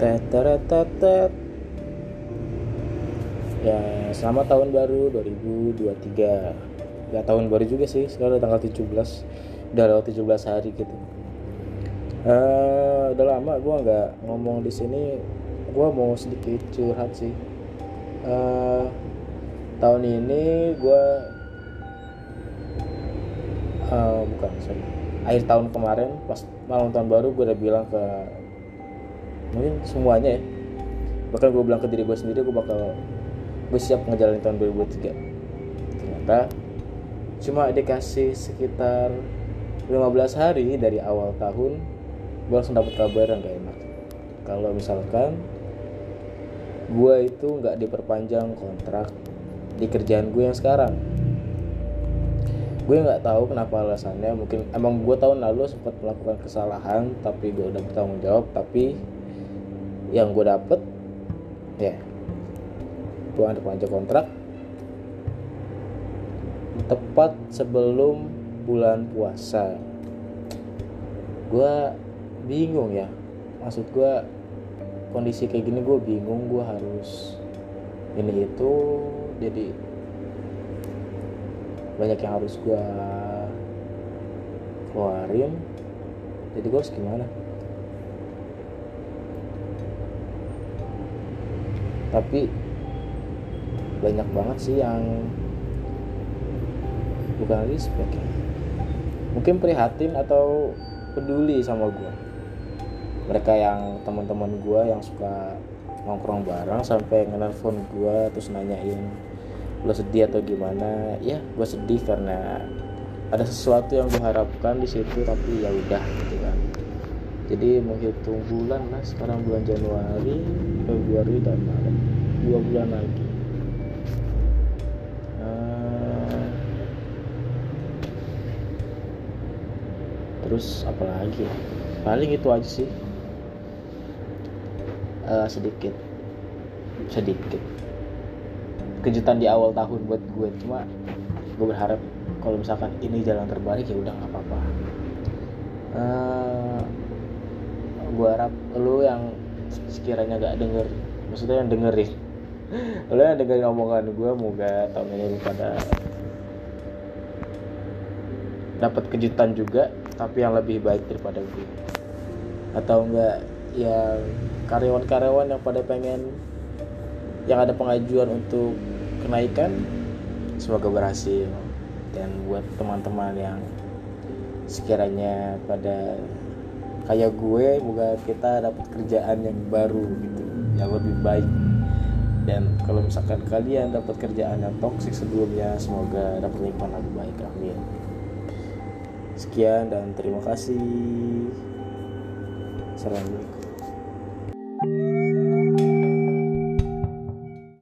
Teteretetet. Ya, selamat tahun baru 2023. Ya tahun baru juga sih, sekarang udah tanggal 17. Udah lewat 17 hari gitu. Eh, udah lama gua nggak ngomong di sini. Gua mau sedikit curhat sih. Eh, tahun ini gua eh, bukan sorry akhir tahun kemarin pas malam tahun baru gue udah bilang ke mungkin semuanya ya. Bahkan gue bilang ke diri gue sendiri gue bakal gue siap ngejalanin tahun 2023 ternyata cuma dikasih sekitar 15 hari dari awal tahun gue langsung dapet kabar yang gak enak. Kalau misalkan gue itu nggak diperpanjang kontrak di kerjaan gue yang sekarang. Gue nggak tahu kenapa alasannya mungkin emang gue tahun lalu sempat melakukan kesalahan tapi gue udah bertanggung jawab tapi yang gue dapet ya gue ada panjang kontrak tepat sebelum bulan puasa. Gue bingung ya maksud gue kondisi kayak gini gue bingung gue harus ini itu jadi banyak yang harus gue keluarin. Jadi gue harus gimana tapi banyak banget sih yang bukan respect ya. Mungkin prihatin atau peduli sama gue mereka yang teman-teman gue yang suka nongkrong bareng sampai nge-nelfon gue terus nanyain lo sedih atau gimana? Ya gue sedih karena ada sesuatu yang gue harapkan di situ tapi ya udah gitu kan jadi menghitung bulan lah sekarang bulan Januari Februari dan Maret. Dua bulan lagi. Eh, terus apa lagi ya? paling itu aja sih. Eh, sedikit. Sedikit. Kejutan di awal tahun buat gue. Cuma gue berharap kalau misalkan ini jalan terbaik ya udah nggak apa-apa. Eh, gue harap lu yang sekiranya gak denger maksudnya yang dengerin lu yang dengerin omongan gue moga tahun ini lu pada dapat kejutan juga tapi yang lebih baik daripada gue atau enggak ya karyawan-karyawan yang pada pengen yang ada pengajuan untuk kenaikan semoga berhasil. Dan buat teman-teman yang sekiranya pada kayak gue moga kita dapat kerjaan yang baru gitu yang lebih baik. Dan kalau misalkan kalian dapat kerjaan yang toksik sebelumnya semoga dapat lingkungan lebih baik amin. Sekian dan terima kasih. Assalamualaikum